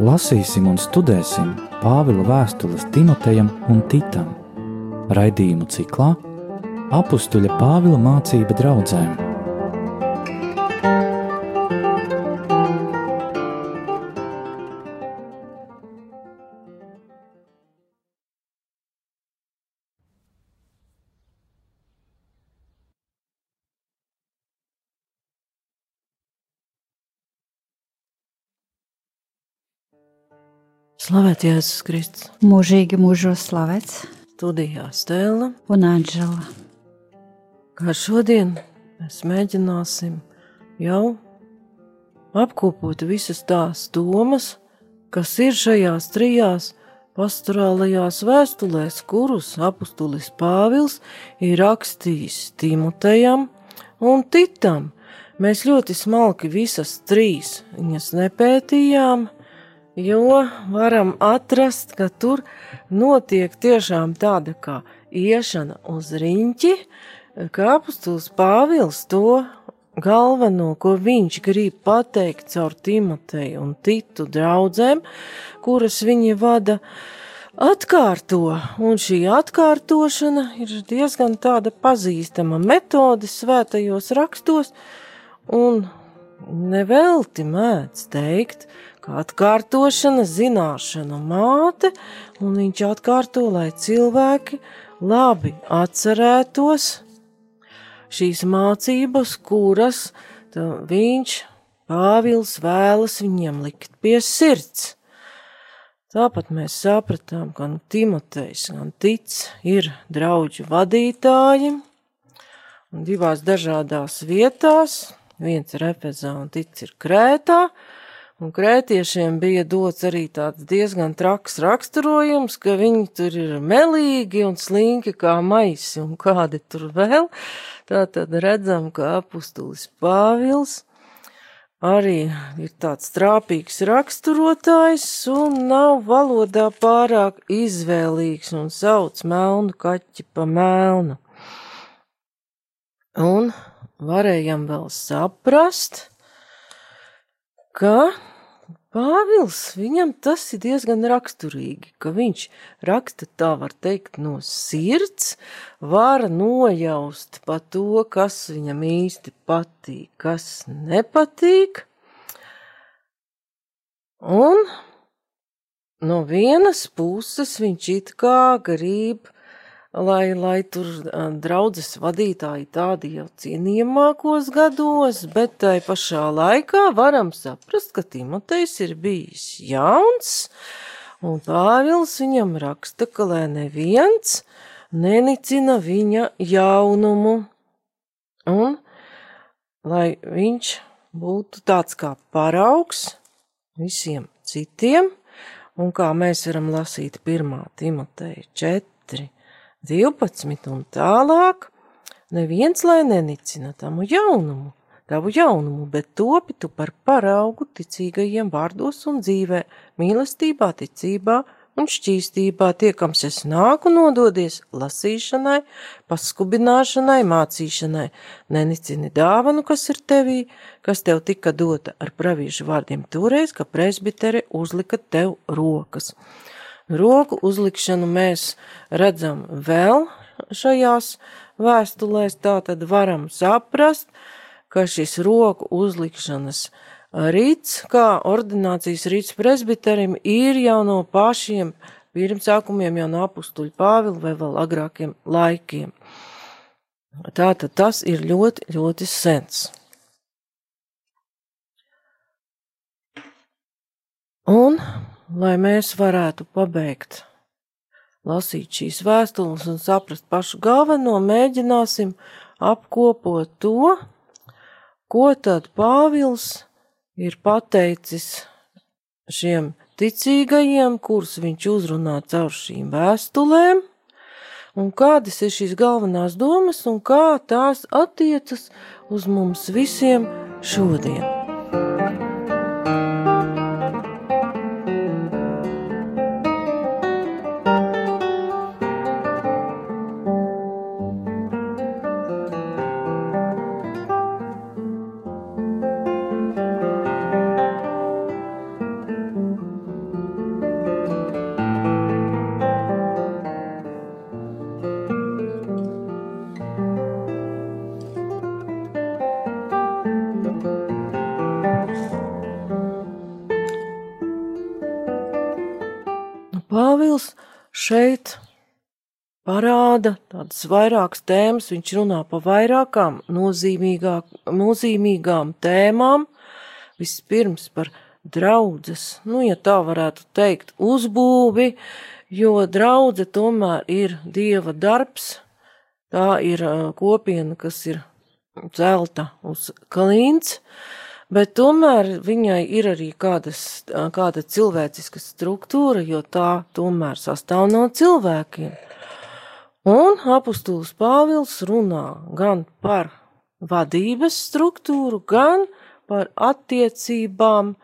lasīsim un studēsim Pāvila vēstules Timotejam un Titam. Raidījumu ciklā Apustuļa Pāvila mācība draudzēm. Slavēts Jēzus Kristus. Mūžīgi mūžos slavēts. Studijā Stēla un Anģela. Kā šodien mēs mēģināsim jau apkopot visas tās domas, kas ir šajās trijās pastorālajās vēstulēs, kurus apustulis Pāvils ir rakstījis Timotejam un Titam. Mēs ļoti smalki visas trīs viņas nepētījām, jo varam atrast, ka tur notiek tiešām tāda kā iešana uz riņķi, kā apustulis Pāvils to galveno, ko viņš grib pateikt caur Timoteju un Titu draudzēm, kuras viņi vada, atkārto, un šī atkārtošana ir diezgan tāda pazīstama metode svētajos rakstos, un nevelti mēdz teikt, ka atkārtošana zināšana māte, un viņš atkārto, lai cilvēki labi atcerētos šīs mācības, kuras viņš, Pāvils, vēlas viņiem likt pie sirds. Tāpat mēs sapratām, ka gan Timotejs, gan Tic ir draugu vadītāji, un divās dažādās vietās, viens ir Efezā un Tic ir Krētā, Un krētiešiem bija dots arī tāds diezgan traks raksturojums, ka viņi tur ir melīgi un slinki kā maisi un kādi tur vēl. Tā tad redzam, ka apustulis Pāvils arī ir tāds trāpīgs raksturotājs un nav valodā pārāk izvēlīgs un sauc melnu kaķi pa melnu. Un varējām vēl saprast, ka Pāvils, viņam tas ir diezgan raksturīgi, ka viņš raksta tā var teikt no sirds, var nojaust pa to, kas viņam īsti patīk, kas nepatīk. Un no vienas puses viņš it kā grib lai, lai tur draudzes vadītāji tādi jau cienījamākos gados, bet tai pašā laikā varam saprast, ka Timotejs ir bijis jauns, un Pāvils viņam raksta, ka lai neviens nenicina viņa jaunumu, un lai viņš būtu tāds kā paraugs visiem citiem, un kā mēs varam lasīt 1. Timoteja 4, 12 un tālāk, neviens lai nenicina tamu jaunumu, tavu jaunumu, bet topi tu par paraugu ticīgajiem vārdos un dzīvē, mīlestībā, ticībā un šķīstībā. Tiekams es nāku nododies lasīšanai, paskubināšanai, mācīšanai, nenicini dāvanu, kas ir tevī, kas tev tika dota ar pravīšu vārdiem toreiz, ka presbitere uzlika tev rokas. Roku uzlikšanu mēs redzam vēl šajās vēstulēs, tā tad varam saprast, ka šis roku uzlikšanas rīts, kā ordinācijas rīts presbiterim, ir jau no pašiem pirmsākumiem, jau no apustuļu Pāvila vai vēl agrākiem laikiem. Tātad tas ir ļoti, ļoti sens. Un lai mēs varētu pabeigt lasīt šīs vēstules un saprast pašu galveno, mēģināsim apkopot to, ko tad Pāvils ir pateicis šiem ticīgajiem, kurus viņš uzrunā caur šīm vēstulēm, un kādas ir šīs galvenās domas un kā tās attiecas uz mums visiem šodien. Pāvils šeit parāda tādas vairākas tēmas, viņš runā par vairākām nozīmīgām tēmām. Vispirms par draudzes, nu, ja tā varētu teikt, uzbūvi, jo draudze tomēr ir Dieva darbs, tā ir kopiena, kas ir celta uz kalīns, bet tomēr viņai ir arī kādas, kāda cilvēciska struktūra, jo tā tomēr sastāv no cilvēkiem. Un apustulis Pāvils runā gan par vadības struktūru, gan par attiecībām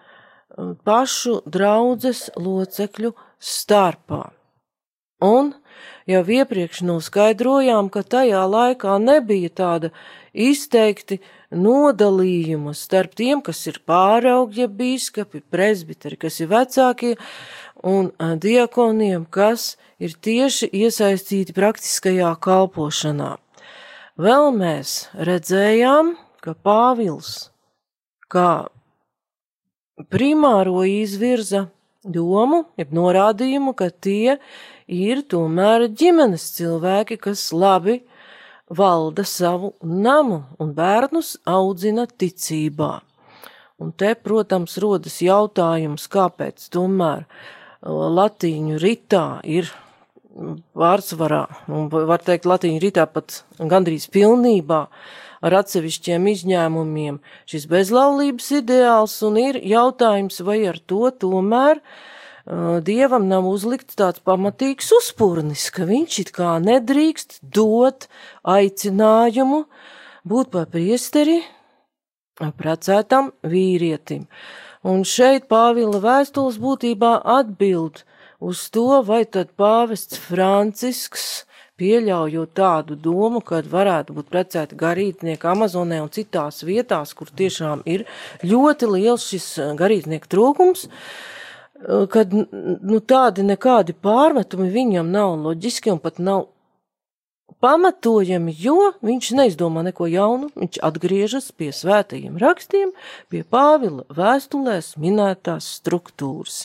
pašu draudzes locekļu starpā. Un jau iepriekš noskaidrojām, ka tajā laikā nebija tāda izteikti nodalījuma starp tiem, kas ir pāraugļa bīskapi, presbiteri, kas ir vecākie, un diakoniem, kas ir tieši iesaistīti praktiskajā kalpošanā. Vēl mēs redzējām, ka Pāvils kā primāro izvirza domu, jeb norādījumu, ka tie ir tomēr ģimenes cilvēki, kas labi valda savu namu un bērnus audzina ticībā. Un te, protams, rodas jautājums, kāpēc tomēr latīņu ritā ir pārsvarā, un var teikt, latīņu ritā pat gandrīz pilnībā ar atsevišķiem izņēmumiem šis bezlaulības ideāls, un ir jautājums, vai ar to tomēr uh, Dievam nav uzlikts tāds pamatīgs uzpurnis, ka viņš it kā nedrīkst dot aicinājumu būt par priesteri precētam vīrietim. Un šeit Pāvila vēstules būtībā atbild uz to, vai tad pāvests Francisks pieļaujot tādu domu, ka varētu būt precēti garīdznieki Amazonē un citās vietās, kur tiešām ir ļoti liels šis garīdznieku trūkums, eh, kad nu, tādi nekādi pārmetumi viņam nav loģiski un pat nav pamatojami, jo viņš neizdomā neko jaunu, viņš atgriežas pie svētajiem rakstiem, pie Pāvila vēstulēs minētās struktūras.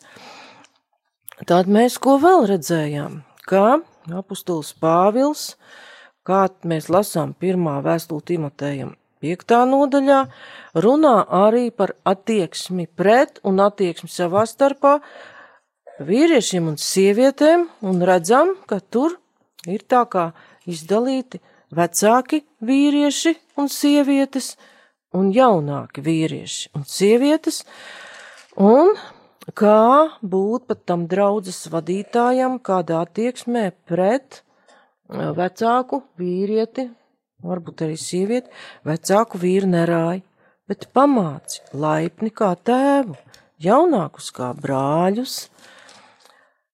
Tad mēs ko vēl redzējām? Kā apustulis Pāvils, kā mēs lasām pirmā vēstuli Timotejam, piektā nodaļā, runā arī par attieksmi pret un attieksmi savā starpā vīriešiem un sievietēm, un redzam, ka tur ir tā kā izdalīti vecāki vīrieši un sievietes un jaunāki vīrieši un sievietes, un kā būt pat tam draudzes vadītājam, kādā attieksmē pret eh, vecāku vīrieti, varbūt arī sievieti, vecāku vīru nerāja, bet pamāci laipni kā tēvu, jaunākus kā brāļus,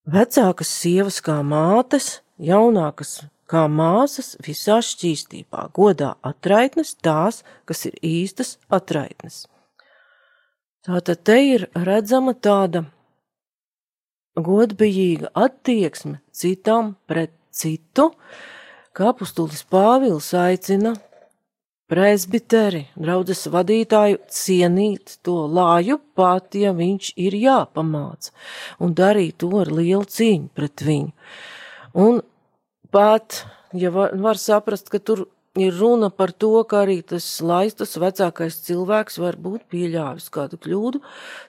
vecākas sievas kā mātes, jaunākas kā māsas visā šķīstībā, godā atraitnes tās, kas ir īstas atraitnes. Tātad te ir redzama tāda godbijīga attieksme citam pret citu, kā apustulis Pāvils aicina presbiteri, draudzes vadītāju cienīt to lāju pat, ja viņš ir jāpamāca, un darīt to ar lielu cīņu pret viņu. Un pat, ja var, var saprast, ka tur ir runa par to, ka arī tas laistas vecākais cilvēks var būt pieļāvis kādu kļūdu,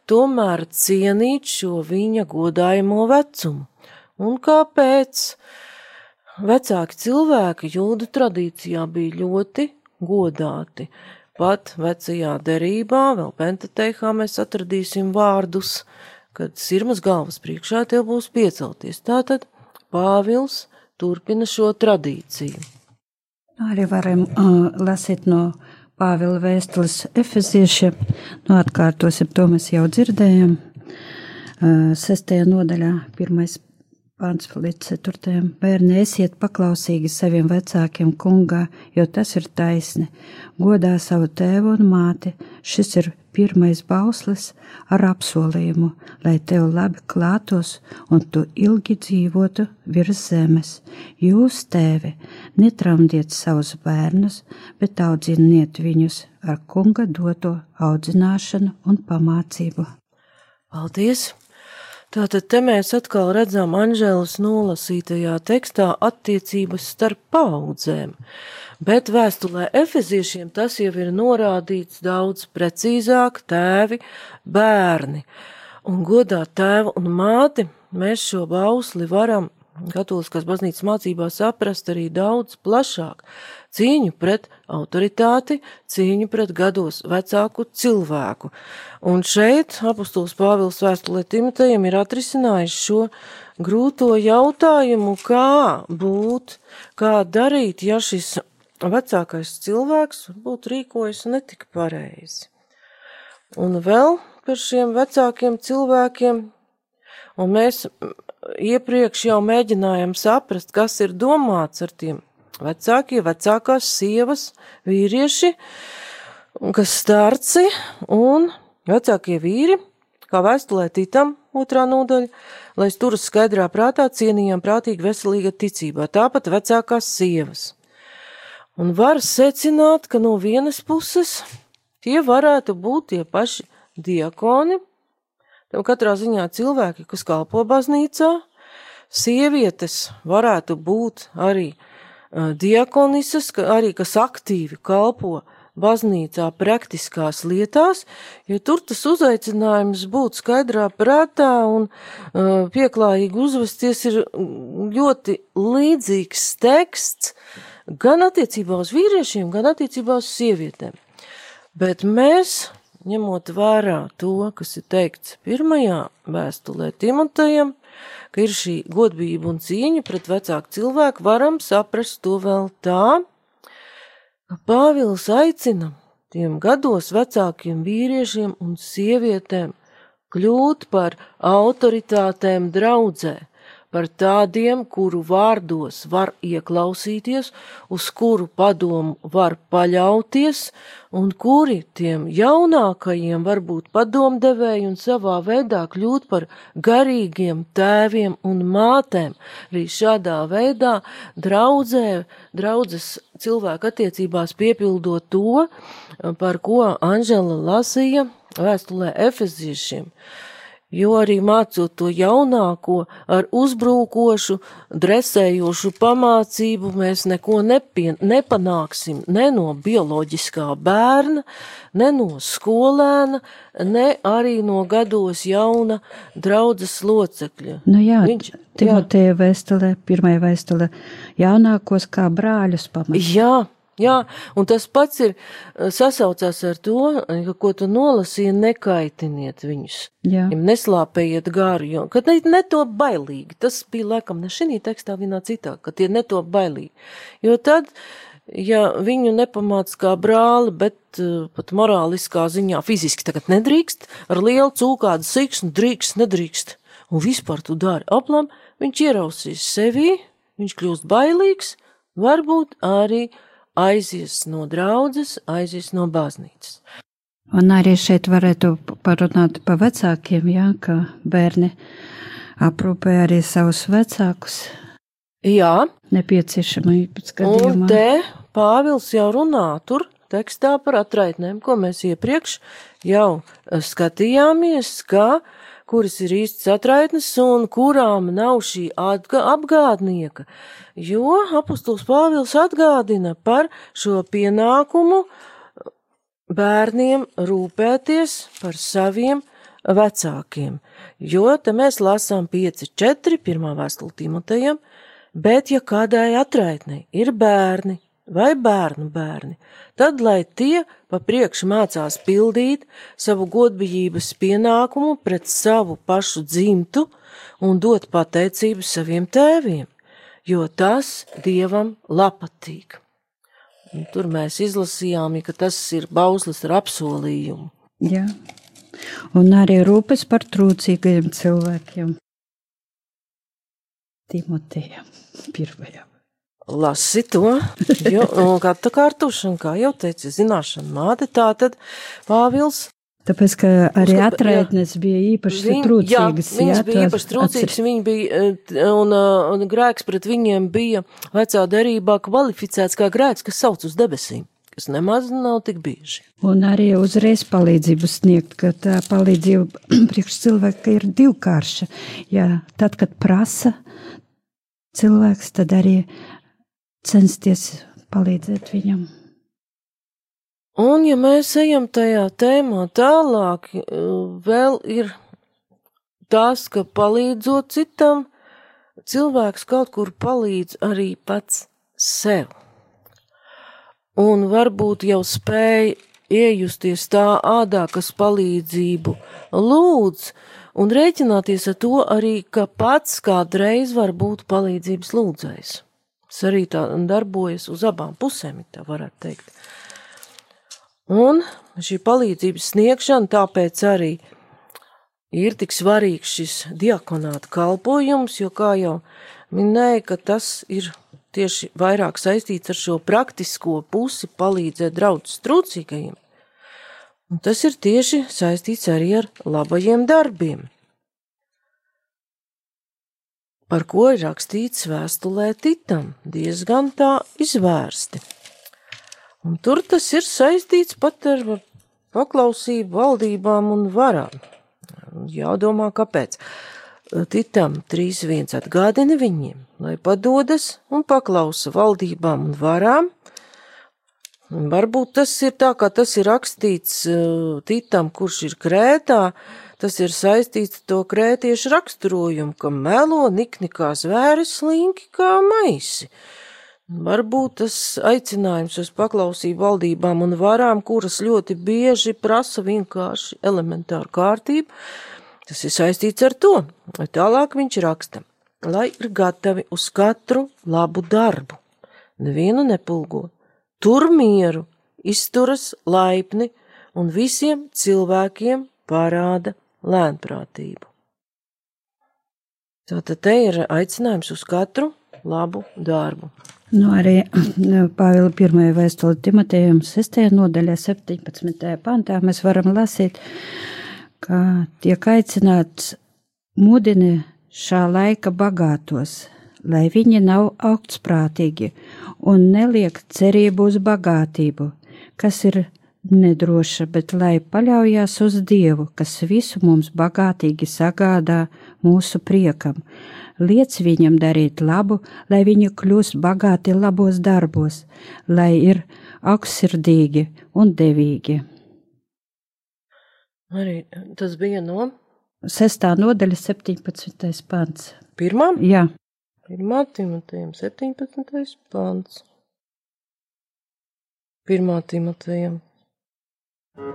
tomēr cienīt šo viņa godājamo vecumu. Un kāpēc? Vecāki cilvēki jūdu tradīcijā bija ļoti godāti. Pat vecajā derībā, vēl pentateihā mēs atradīsim vārdus, kad sirmas galvas priekšā tev būs piecelties. Tātad Pāvils turpina šo tradīciju. Arī varam uh, lasīt no Pāvila vēstules efeziešiem. Nu, atkārtosim, to mēs jau dzirdējām. Uh, sestajā nodaļā, pirmais pāns līdz ceturtajam. Bērni, esiet paklausīgi saviem vecākiem kungā, jo tas ir taisni. Godā savu tēvu un māti. Šis ir pirmais bauslis ar apsolījumu, lai tev labi klātos un tu ilgi dzīvotu virs zemes. Jūs, tēvi, netramdiet savus bērnus, bet audziniet viņus ar kunga doto audzināšanu un pamācību. Paldies! Tātad te mēs atkal redzam Anžēlas nolasītajā tekstā attiecības starp paudzēm, bet vēstulē efeziešiem tas jau ir norādīts daudz precīzāk tēvi, bērni. Un godā tēvu un māti mēs šo bausli varam katoliskās baznīcas mācībā saprast arī daudz plašāk cīņu pret autoritāti, cīņu pret gados vecāku cilvēku. Un šeit apustulis Pāvils vēstulē Timotejam ir atrisinājis šo grūto jautājumu, kā būt, kā darīt, ja šis vecākais cilvēks būtu rīkojis netik pareizi. Un vēl par šiem vecākiem cilvēkiem, un mēs iepriekš jau mēģinājām saprast, kas ir domāts ar tiem vecākie, vecākās sievas, vīrieši, kas starci un vecākie vīri, kā vēstulē Titam, otrā nodaļa, lai turas skaidrā prātā cienījām prātīgi veselīga ticībā, tāpat vecākās sievas. Un var secināt, ka no vienas puses tie varētu būt tie paši diakoni, Tev katrā ziņā cilvēki, kas kalpo baznīcā, sievietes varētu būt arī diakonisas, arī kas aktīvi kalpo baznīcā praktiskās lietās, jo tur tas uzaicinājums būt skaidrā prātā un uh, pieklājīgi uzvesties ir ļoti līdzīgs teksts gan attiecībā uz vīriešiem, gan attiecībā uz sievietēm. Bet mēs ņemot vērā to, kas ir teikts pirmajā vēstulē Timotejam, ka ir šī godbība un cīņa pret vecāku cilvēku, varam saprast to vēl tā, ka Pāvils aicina tiem gados vecākiem vīriešiem un sievietēm kļūt par autoritātēm draudzē, par tādiem, kuru vārdos var ieklausīties, uz kuru padomu var paļauties, un kuri tiem jaunākajiem var būt padomdevēji un savā veidā kļūt par garīgiem tēviem un mātēm. Arī šādā veidā draudzē, draudzes cilvēku attiecībās piepildot to, par ko Anžela lasīja vēstulē Efeziešiem jo arī mācot to jaunāko ar uzbrukošu, dresējošu pamācību, mēs neko nepien, nepanāksim ne no bioloģiskā bērna, ne no skolēna, ne arī no gados jauna draudzes locekļa. Nu jā, Viņš, Timoteja vēstule, pirmajā vēstule, jaunākos kā brāļus pamatīt. Jā, Jā, un tas pats ir eh, sasaucās ar to, ka, ko tu nolasīji, nekaitiniet viņus. Jā. Neslāpējiet garu, jo, kad ne, ne to bailīgi, tas bija laikam ne šī tekstā, vienā citā, ka tie ne to bailīgi. Jo tad, ja viņu nepamāc kā brāli, bet uh, pat morāliskā ziņā fiziski tagad nedrīkst, ar lielu cūkādu siksnu drīkst, nedrīkst, un vispār tu dari aplam, viņš ierausīs sevi, viņš kļūst bailīgs, varbūt arī aizies no draudzes, aizies no baznīcas. Un arī šeit varētu parunāt pa vecākiem, jā, ka bērni aprūpē arī savus vecākus. Jā. Nepieciešamības gadījumā. Un te Pāvils jau runā tur tekstā par atraitnēm, ko mēs iepriekš jau skatījāmies, ka kuras ir īstas atraitnes un kurām nav šī apgādnieka jo apustuls Pāvils atgādina par šo pienākumu bērniem rūpēties par saviem vecākiem, jo te mēs lasām 5.4. pirmā vēstule Timotejam, bet ja kādai atraitnei ir bērni vai bērnu bērni, tad lai tie pa priekšu mācās pildīt savu godbijības pienākumu pret savu pašu dzimtu un dot pateicību saviem tēviem jo tas dievam patīk. Tur mēs izlasījām, ka tas ir bauslis ar apsolījumu. Jā. Un arī rūpes par trūcīgajiem cilvēkiem. Timotejam pirmajam. Lasi to, jo, un kā tā kārtušana, kā jau teica, zināšana māte, tā tad Pāvils Tāpēc, ka arī atraitnes bija īpaši Viņ, trūcīgas. Jā, viņas jā, bija īpaši trūcīgas, viņi bija, eh, un, uh, un grēks pret viņiem bija vecā derībā kvalificēts kā grēks, kas sauc uz debesīm. kas nemaz nav tik bieži. Un arī uzreiz palīdzību sniegt, ka tā palīdzība priekš cilvēka ir divkārša. Ja tad, kad prasa cilvēks, tad arī censties palīdzēt viņam. Un, ja mēs ejam tajā tēmā tālāk, vēl ir tas, ka palīdzot citam, cilvēks kaut kur palīdz arī pats sev. Un varbūt jau spēj iejusties tā ādā, kas palīdzību lūdz, un rēķināties ar to arī, ka pats kādreiz var būt palīdzības lūdzējs. Tas arī tā darbojas uz abām pusēm, tā varētu teikt. Un šī palīdzības sniegšana tāpēc arī ir tik svarīgs šis diakonāta kalpojums, jo, kā jau minēja, ka tas ir tieši vairāk saistīts ar šo praktisko pusi palīdzēt draudzes trūcīgajiem. Un tas ir tieši saistīts arī ar labajiem darbiem, par ko ir rakstīts vēstulē Titam, diezgan tā izvērsti. Un tur tas ir saistīts pat ar paklausību valdībām un varām. Jādomā, kāpēc. Titam 3.1 atgādina viņiem, lai padodas un paklausa valdībām un varām. Un varbūt tas ir tā, kā tas ir rakstīts uh, Titam, kurš ir Krētā, tas ir saistīts ar to krētiešu raksturojumu, ka melo nikni kā zvēris, slinki kā maisi. Varbūt tas aicinājums uz paklausību valdībām un varām, kuras ļoti bieži prasa vienkārši elementāru kārtību, tas ir saistīts ar to. Tālāk viņš raksta, lai ir gatavi uz katru labu darbu, nevienu nepulgo, tur mieru, izturas laipni un visiem cilvēkiem parāda lēnprātību. Tātad te ir aicinājums uz katru labu darbu. Nu, arī Pāvila 1. vēstule Timotejam 6. nodaļā 17. pantā mēs varam lasīt, ka tiek aicināts mudini šā laika bagātos, lai viņi nav augstprātīgi un neliek cerību uz bagātību, kas ir nedroša, bet lai paļaujās uz Dievu, kas visu mums bagātīgi sagādā mūsu priekam, liec viņam darīt labu, lai viņi kļūst bagāti labos darbos, lai ir augstsirdīgi un devīgi. Arī tas bija no sestā nodaļa, 17. pants. Pirmā? Jā. Pirmā Timotejam, 17. pants. Pirmā Timotejam. Studijā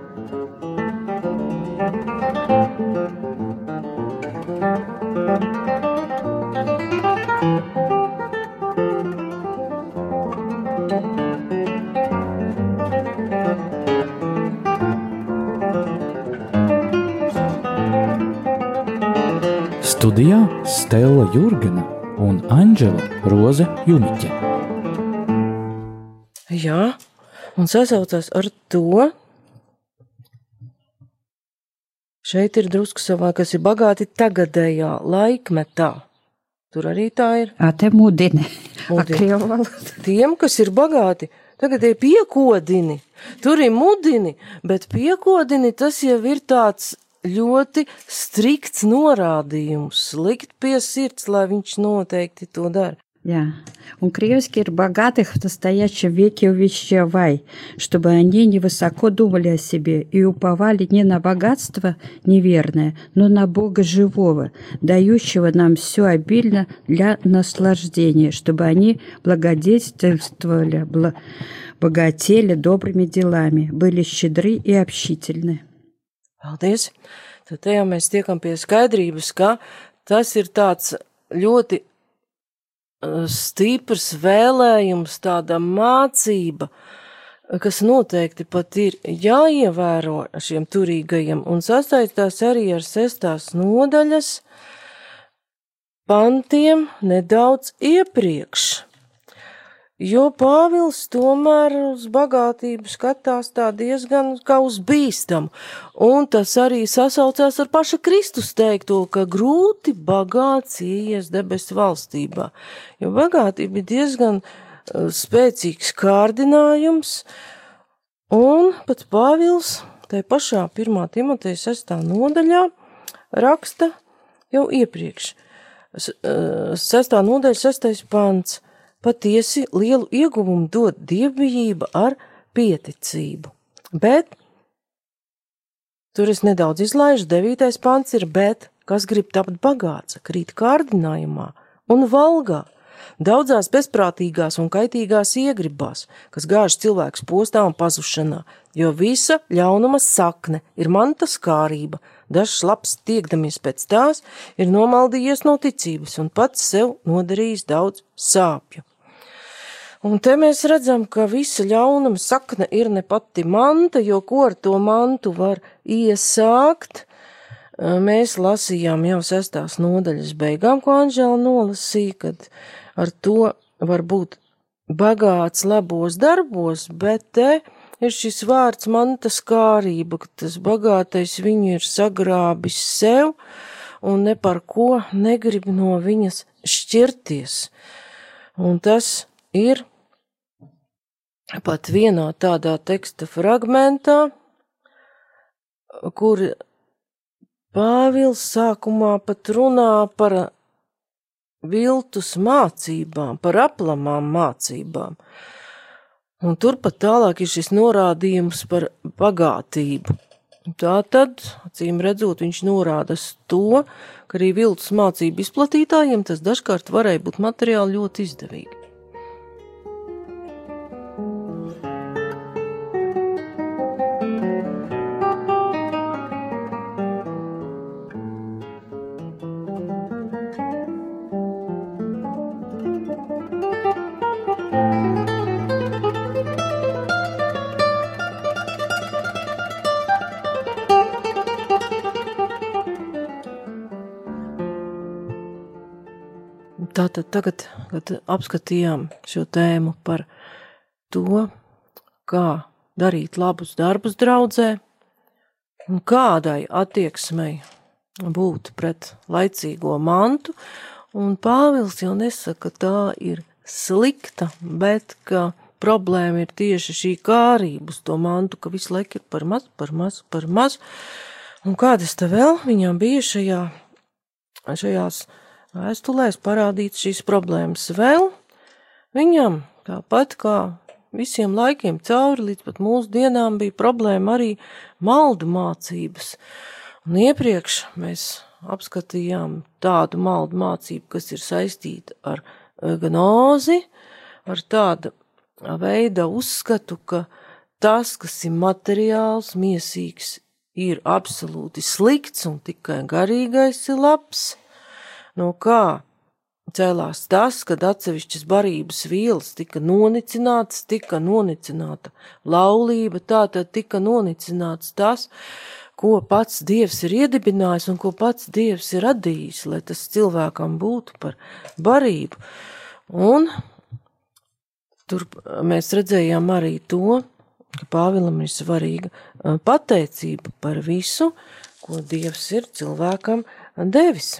Stela Jurgena un Anģela Roze Jumiķe. Jā, un sasaucās ar to. Šeit ir drusku savā, kas ir bagāti tagadējā laikmetā. Tur arī tā ir. Jā, te mudini. mudini. Tiem, kas ir bagāti, tagad ir piekodini. Tur ir mudini, bet piekodini tas jau ir tāds ļoti strikts norādījums, likt pie sirds, lai viņš noteikti to dara. Ja. Он кревский богатых в настоящем веке увещевай, чтобы они невысоко думали о себе и уповали не на богатство неверное, но на Бога живого, дающего нам все обильно для наслаждения, чтобы они благодетельствовали, богатели добрыми делами, были щедры и общительны. Paldies! Tad te jau mēs tiekam pie skaidrības, ka tas ir tāds ļoti stiprs vēlējums, tāda mācība, kas noteikti pat ir jāievēro šiem turīgajiem un sastaistās arī ar sestās nodaļas pantiem nedaudz iepriekš. Jo Pāvils tomēr uz bagātību skatās tā diezgan kā uz bīstamu, un tas arī sasaucās ar paša Kristus teikto, ka grūti bagāts ies debesu valstībā, jo bagātība ir diezgan uh, spēcīgs kārdinājums, Un pats Pāvils tajā pašā 1. Timoteja 6. nodaļā raksta jau iepriekš. Sestā nodaļa, sestais pants. Patiesi lielu ieguvumu dod dievbijība ar pieticību. Bet, tur es nedaudz izlaižu, devītais pants ir, bet, kas grib tapt bagāts, krīt kārdinājumā un valgā, daudzās bezprātīgās un kaitīgās iegribās, kas gāž cilvēks postā un pazušanā, jo visa ļaunuma sakne ir manta skārība, dažs labs tiekdamies pēc tās, ir nomaldījies no ticības un pats sev nodarījis daudz sāpju. Un te mēs redzam, ka visa ļaunuma sakne ir ne pati manta, jo ko ar to mantu var iesākt, mēs lasījām jau sestās nodaļas beigām, ko Anžēla nolasīja, kad ar to var būt bagāts labos darbos, bet te ir šis vārds mantas kārība, ka tas bagātais viņu ir sagrābis sev un ne par ko negrib no viņas šķirties. Un tas ir pat vienā tādā teksta fragmentā, kur Pāvils sākumā pat runā par viltus mācībām, par aplamām mācībām. Un turpat tālāk ir šis norādījums par bagātību. Tā tad, acīm redzot, viņš norāda to, ka arī viltus mācību izplatītājiem tas dažkārt varēja būt materiāli ļoti izdevīgi. Tātad tagad, kad apskatījām šo tēmu par to, kā darīt labus darbus draudzē, un kādai attieksmei būt pret laicīgo mantu, un Pāvils jau nesaka, ka tā ir slikta, bet ka problēma ir tieši šī kārība uz to mantu, ka visu laiku ir par maz, par maz, par maz, un kādas te vēl viņām bija šajā, šajās vēstulēs parādīts šīs problēmas vēl. Viņam tāpat kā visiem laikiem cauri līdz pat mūsu dienām bija problēma arī maldu mācības. Un iepriekš mēs apskatījām tādu maldu mācību, kas ir saistīta ar gnozi, ar tādu veida uzskatu, ka tas, kas ir materiāls, miesīgs, ir absolūti slikts un tikai garīgais ir labs no kā cēlās tas, kad atsevišķas barības vielas tika nonicinātas, tika nonicināta laulība, tā tad tika nonicināts tas, ko pats Dievs ir iedibinājis un ko pats Dievs ir radījis, lai tas cilvēkam būtu par barību. Un tur mēs redzējām arī to, ka Pāvilam ir svarīga pateicība par visu, ko Dievs ir cilvēkam devis.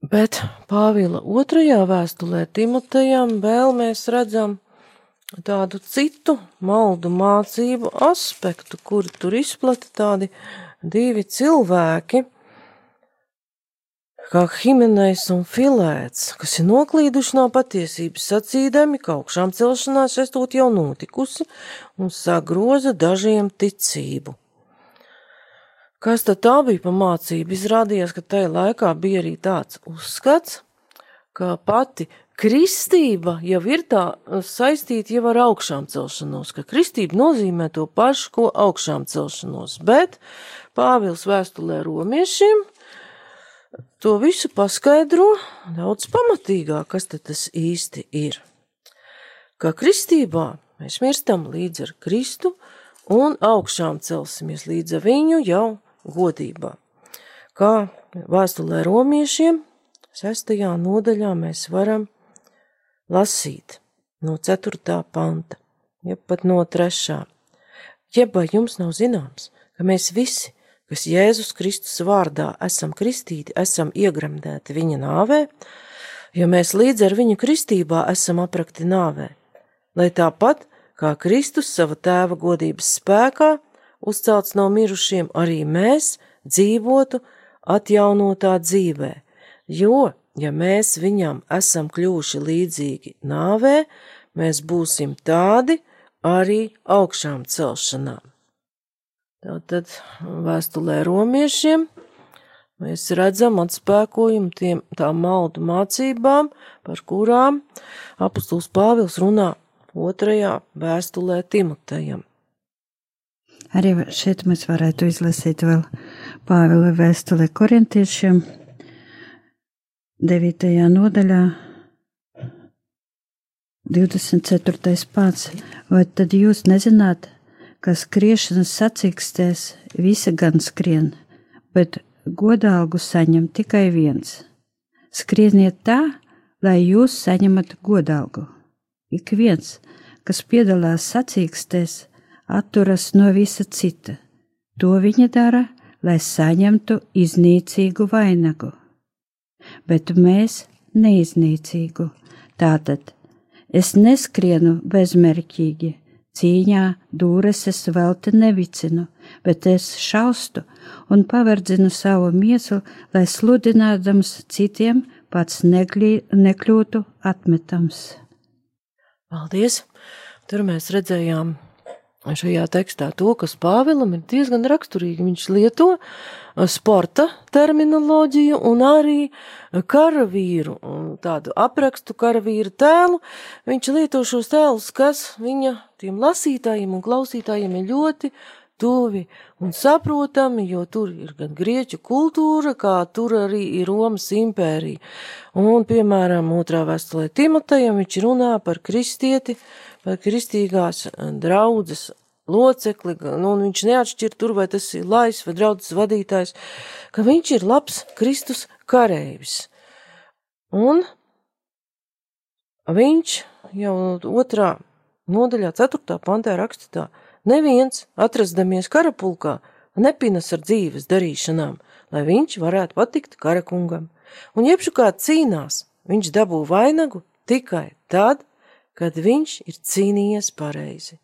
Bet Pāvila otrajā vēstulē Timotejam vēl mēs redzam tādu citu maldu mācību aspektu, kur tur izplata tādi divi cilvēki, kā Himenais un Filēts, kas ir noklīduši no patiesības sacīdami, ka augšām celšanās esot jau notikusi un sagroza dažiem ticību. Kas tad tā bija pa mācību? Izrādījās, ka tajā laikā bija arī tāds uzskats, ka pati kristība jau ir tā saistīta jau ar augšām celšanos, ka kristība nozīmē to pašu, ko augšām celšanos, bet Pāvils vēstulē romiešiem to visu paskaidro daudz pamatīgāk, kas tad tas īsti ir. Ka kristībā mēs mirstam līdz ar Kristu un augšām celsimies līdz viņu jau godībā. Kā vēstulē romiešiem, sestajā nodaļā mēs varam lasīt no 4. panta, ja pat no 3. Jeb vai jums nav zināms, ka mēs visi, kas Jēzus Kristus vārdā esam kristīti, esam iegremdēti viņa nāvē, jo mēs līdz ar viņu kristībā esam aprakti nāvē, lai tāpat kā Kristus sava tēva godības spēkā uzcelts no mirušiem, arī mēs dzīvotu atjaunotā dzīvē, jo, ja mēs viņam esam kļuvuši līdzīgi nāvē, mēs būsim tādi arī augšām celšanām. Tātad vēstulē romiešiem mēs redzam atspēkojumu tiem tām maldu mācībām, par kurām apustuls Pāvils runā otrajā vēstulē Timotejam. Arī šeit mēs varētu izlasīt vēl Pāvila vēstuli korintiešiem 9. nodaļā 24. pāns. Vai tad jūs nezināt, ka skriešanas sacīkstēs visi gan skrien, bet godalgu saņem tikai viens. Skrieniet tā, lai jūs saņemat godalgu. Ik viens, kas piedalās sacīkstēs, atturas no visa cita. To viņa dara, lai saņemtu iznīcīgu vainagu. Bet mēs neiznīcīgu. Tātad Es neskrienu bezmērķīgi, cīņā dūres es vēl te nevicinu, bet es šaustu un paverdzinu savu mieslu, lai sludinādams citiem pats neglī, nekļūtu atmetams. Paldies! Tur mēs redzējām šajā tekstā to, kas Pāvilam ir diezgan raksturīgi. Viņš lieto uh, sporta terminoloģiju un arī karavīru, tādu aprakstu karavīru tēlu. Viņš lieto šos tēlus, kas viņa tiem lasītājiem un klausītājiem ir ļoti tuvi un saprotami, jo tur ir gan grieķu kultūra, kā tur arī ir Romas impērija. Un, piemēram, otrā vēstulē Timotejam viņš runā par kristieti, vai kristīgās eh, draudzes locekli, nu, un viņš neatšķir tur, vai tas ir lais vai draudzes vadītājs, ka viņš ir labs Kristus karēvis. Un viņš jau otrā nodaļā, ceturtā pantā raksta tā, neviens, atrasdamies karapulkā, nepinas ar dzīves darīšanām, lai viņš varētu patikt karakungam. Un jebšu kā cīnās, viņš dabū vainagu tikai tad, kad viņš ir cīnījies pareizi.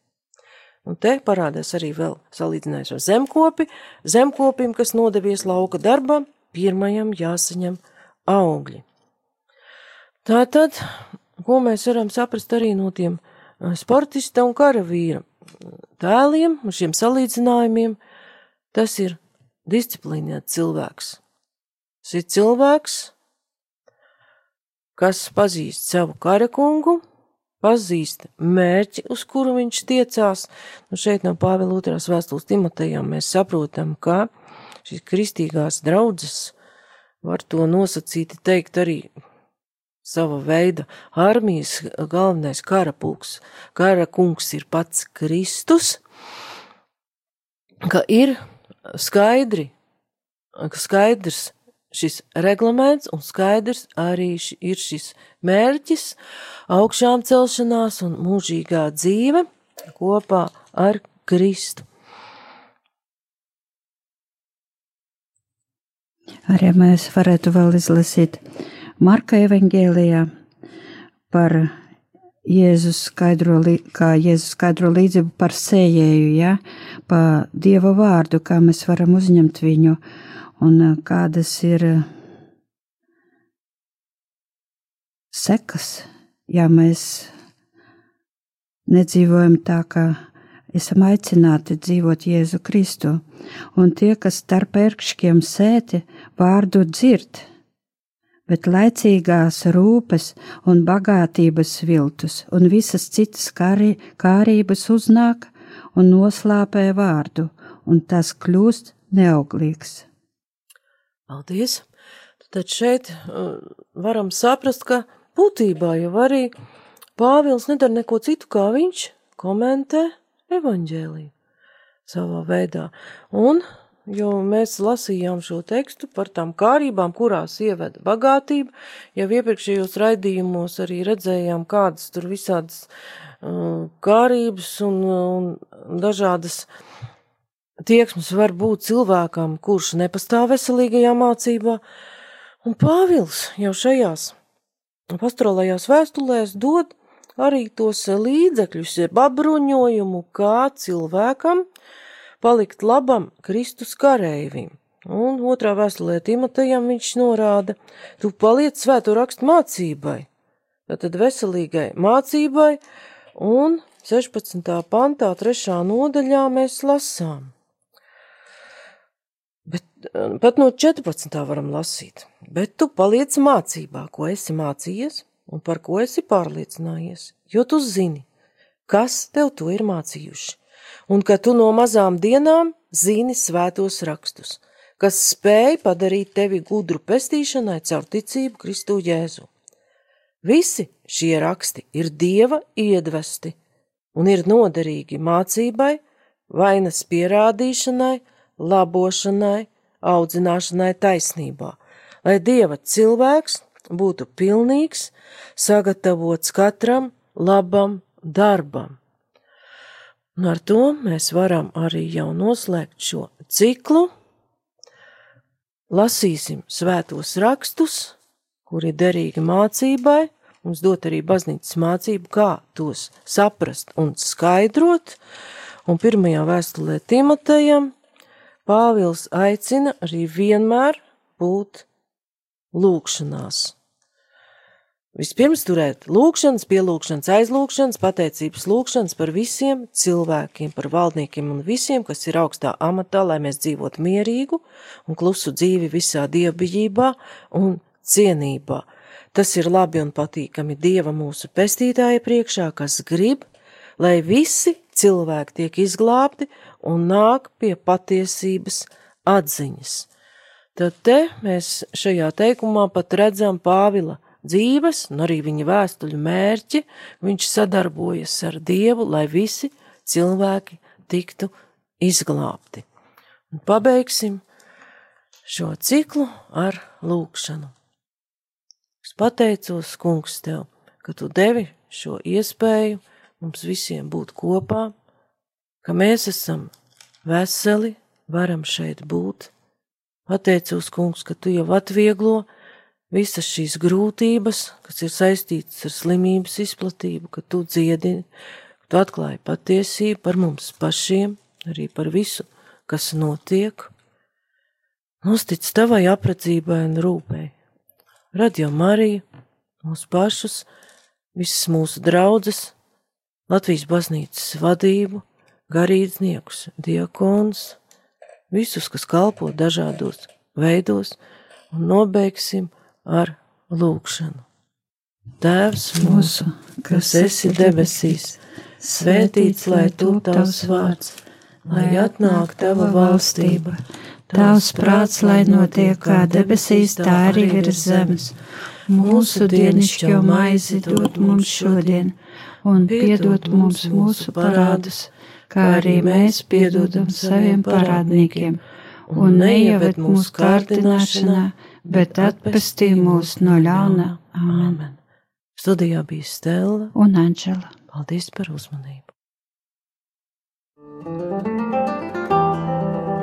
Un te parādās arī vēl salīdzinājums ar zemkopi. Zemkopim, kas nodevies lauka darbam, pirmajam jāsaņem augļi. Tātad, ko mēs varam saprast arī no tiem eh, sportista un karavīra tēliem, šiem salīdzinājumiem, tas ir disciplinēts cilvēks. Tas ir cilvēks, kas pazīst savu karakungu, pazīst mērķi, uz kuru viņš tiecās. Nu, šeit no Pāvila otrās vēstules Timotejām mēs saprotam, ka šīs kristīgās draudzes var to nosacīti teikt arī sava veida armijas galvenais karapulks. Kara kungs ir pats Kristus, ka ir skaidri, ka skaidrs šis reglaments un skaidrs arī ir šis mērķis, augšām celšanās un mūžīgā dzīve kopā ar Kristu. Arī mēs varētu vēl izlasīt Marka evangēlijā par Jēzus skaidro, kā Jēzus skaidro līdzību par sējēju, ja, pa Dieva vārdu, kā mēs varam uzņemt viņu un kādas ir sekas, ja mēs nedzīvojam tā, kā esam aicināti dzīvot Jēzu Kristu, un tie, kas starp ērkšķiem sēti, vārdu dzird, bet laicīgās rūpes un bagātības viltus un visas citas kārī, kārības uznāk un noslāpē vārdu, un tas kļūst neauglīgs. Paldies! Tad šeit uh, varam saprast, ka būtībā jau arī Pāvils nedara neko citu, kā viņš komentē evaņģēliju savā veidā. Un, jo mēs lasījām šo tekstu par tām kārībām, kurās ieveda bagātība, jau iepriekšējos raidījumos arī redzējām, kādas tur visādas uh, kārības un, un dažādas uh, tieksmes var būt cilvēkam, kurš nepastāv veselīgajā mācībā, un Pāvils jau šajās pastorālajās vēstulēs dod arī tos līdzekļus, jeb apbruņojumu, kā cilvēkam palikt labam Kristus kareivim. Un otrā vēstulē Timotejam viņš norāda, tu paliec svēto rakstu mācībai, tātad veselīgai mācībai, un 16. pantā, 3. nodaļā mēs lasām. Bet pat no 14. varam lasīt, bet tu paliec mācībā, ko esi mācījies un par ko esi pārliecinājies, jo tu zini, kas tev to ir mācījuši, un ka tu no mazām dienām zini svētos rakstus, kas spēj padarīt tevi gudru pestīšanai caur ticību Kristu Jēzu. Visi šie raksti ir Dieva iedvesti un ir noderīgi mācībai, vainas pierādīšanai, labošanai, audzināšanai taisnībā, lai Dieva cilvēks būtu pilnīgs, sagatavots katram labam darbam. Un ar to mēs varam arī jau noslēgt šo ciklu. Lasīsim svētos rakstus, kuri derīgi mācībai, mums dot arī baznīcas mācību, kā tos saprast un skaidrot, un pirmajā vēstulē Timotejam Pāvils aicina arī vienmēr būt lūkšanās. Vispirms turēt lūkšanas, pielūkšanas, aizlūkšanas, pateicības lūkšanas par visiem cilvēkiem, par valdniekiem un visiem, kas ir augstā amatā, lai mēs dzīvotu mierīgu un klusu dzīvi visā dievbijībā un cienībā. Tas ir labi un patīkami Dieva mūsu pestītāja priekšā, kas grib, lai visi cilvēki tiek izglābti un nāk pie patiesības atziņas. Tad te mēs šajā teikumā pat redzam Pāvila dzīves un arī viņa vēstuļu mērķi. Viņš sadarbojas ar Dievu, lai visi cilvēki tiktu izglābti. Un pabeigsim šo ciklu ar lūkšanu. Es pateicos, kungs, tev, ka tu devi šo iespēju mums visiem būt kopā, ka mēs esam veseli, varam šeit būt. Pateicos, kungs, ka tu jau atvieglo visas šīs grūtības, kas ir saistītas ar slimības izplatību, ka tu dziedini, ka tu atklāji patiesību par mums pašiem, arī par visu, kas notiek. Uztic tavai apredzībai un rūpēji. Radio Marija, mūsu pašus, visas mūsu draudzes, Latvijas baznīcas vadību, garīdzniekus, diakons, visus, kas kalpo dažādos veidos, un nobeigsim ar lūgšanu. Tēvs mūsu, kas esi debesīs, svētīts lai tu tavs vārds, lai atnāk tava valstība, tavs prāts, lai notiek kā debesīs, tā arī virs zemes. Mūsu dienascho maizi dod mums šodien un piedod mums mūsu parādus, kā arī mēs piedodam saviem parādniekiem, un neieved mūsu kārdināšanā, bet atpestī mūs no ļauna. Amen. Studijā bija Stela un Anģela. Paldies par uzmanību!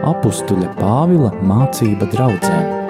Apustuļa Pāvila mācība draudzēm.